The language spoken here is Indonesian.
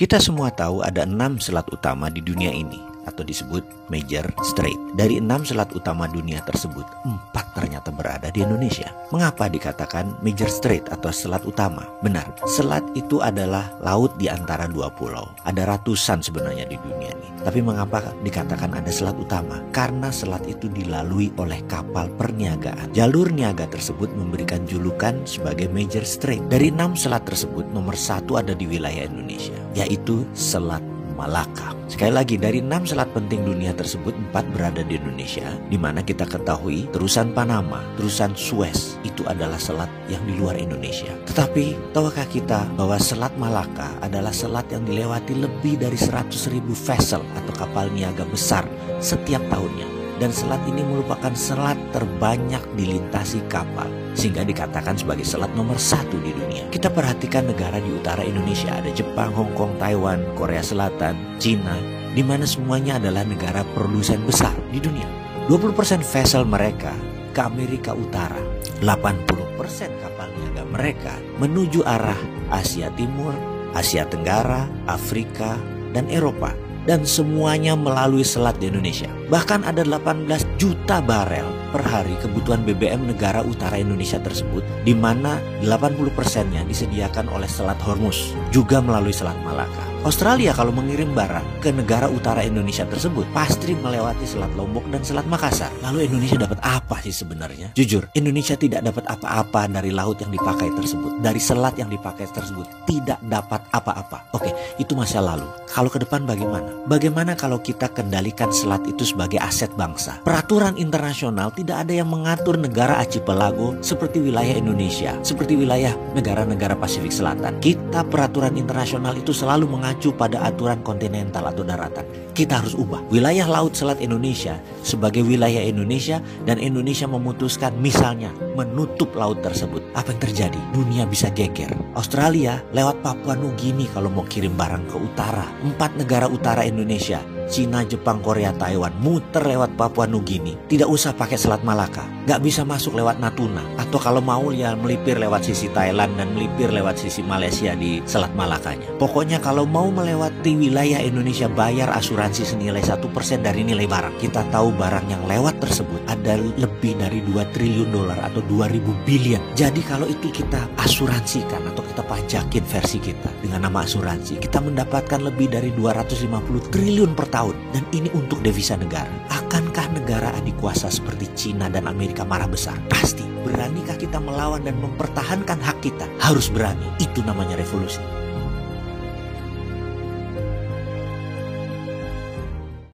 Kita semua tahu ada enam selat utama di dunia ini atau disebut Major Strait. Dari enam selat utama dunia tersebut, empat ternyata berada di Indonesia. Mengapa dikatakan Major Strait atau selat utama? Benar, selat itu adalah laut di antara dua pulau. Ada ratusan sebenarnya di dunia ini. Tapi mengapa dikatakan ada selat utama? Karena selat itu dilalui oleh kapal perniagaan. Jalur niaga tersebut memberikan julukan sebagai Major Strait. Dari enam selat tersebut, nomor satu ada di wilayah Indonesia, yaitu Selat Malaka. Sekali lagi, dari enam selat penting dunia tersebut, empat berada di Indonesia, di mana kita ketahui terusan Panama, terusan Suez, itu adalah selat yang di luar Indonesia. Tetapi, tahukah kita bahwa Selat Malaka adalah selat yang dilewati lebih dari 100 ribu vessel atau kapal niaga besar setiap tahunnya dan selat ini merupakan selat terbanyak dilintasi kapal sehingga dikatakan sebagai selat nomor satu di dunia. Kita perhatikan negara di utara Indonesia ada Jepang, Hong Kong, Taiwan, Korea Selatan, Cina, di mana semuanya adalah negara produsen besar di dunia. 20% vessel mereka ke Amerika Utara, 80% kapal niaga mereka menuju arah Asia Timur, Asia Tenggara, Afrika, dan Eropa dan semuanya melalui selat di Indonesia. Bahkan ada 18 juta barel per hari kebutuhan BBM negara utara Indonesia tersebut di mana 80 persennya disediakan oleh Selat Hormuz juga melalui Selat Malaka. Australia kalau mengirim barang ke negara utara Indonesia tersebut pasti melewati Selat Lombok dan Selat Makassar. Lalu Indonesia dapat apa sih sebenarnya? Jujur, Indonesia tidak dapat apa-apa dari laut yang dipakai tersebut, dari selat yang dipakai tersebut, tidak dapat apa-apa. Oke, itu masa lalu. Kalau ke depan bagaimana? Bagaimana kalau kita kendalikan selat itu sebagai aset bangsa? Peraturan internasional tidak ada yang mengatur negara archipelago seperti wilayah Indonesia, seperti wilayah negara-negara Pasifik Selatan. Kita peraturan internasional itu selalu mengacu pada aturan kontinental atau daratan. Kita harus ubah. Wilayah laut selat Indonesia sebagai wilayah Indonesia dan Indonesia memutuskan misalnya menutup laut tersebut. Apa yang terjadi? Dunia bisa geger. Australia lewat Papua Nugini kalau mau kirim barang ke utara. Empat negara utara Indonesia Cina, Jepang, Korea, Taiwan muter lewat Papua Nugini. Tidak usah pakai Selat Malaka. Gak bisa masuk lewat Natuna. Atau kalau mau ya melipir lewat sisi Thailand dan melipir lewat sisi Malaysia di Selat Malakanya. Pokoknya kalau mau melewati wilayah Indonesia bayar asuransi senilai satu persen dari nilai barang. Kita tahu barang yang lewat tersebut ada lebih dari 2 triliun dolar atau 2000 billion. Jadi kalau itu kita asuransikan atau kita pajakin versi kita dengan nama asuransi, kita mendapatkan lebih dari 250 triliun per tahun tahun dan ini untuk devisa negara. Akankah negara adik kuasa seperti Cina dan Amerika marah besar? Pasti. Beranikah kita melawan dan mempertahankan hak kita? Harus berani. Itu namanya revolusi.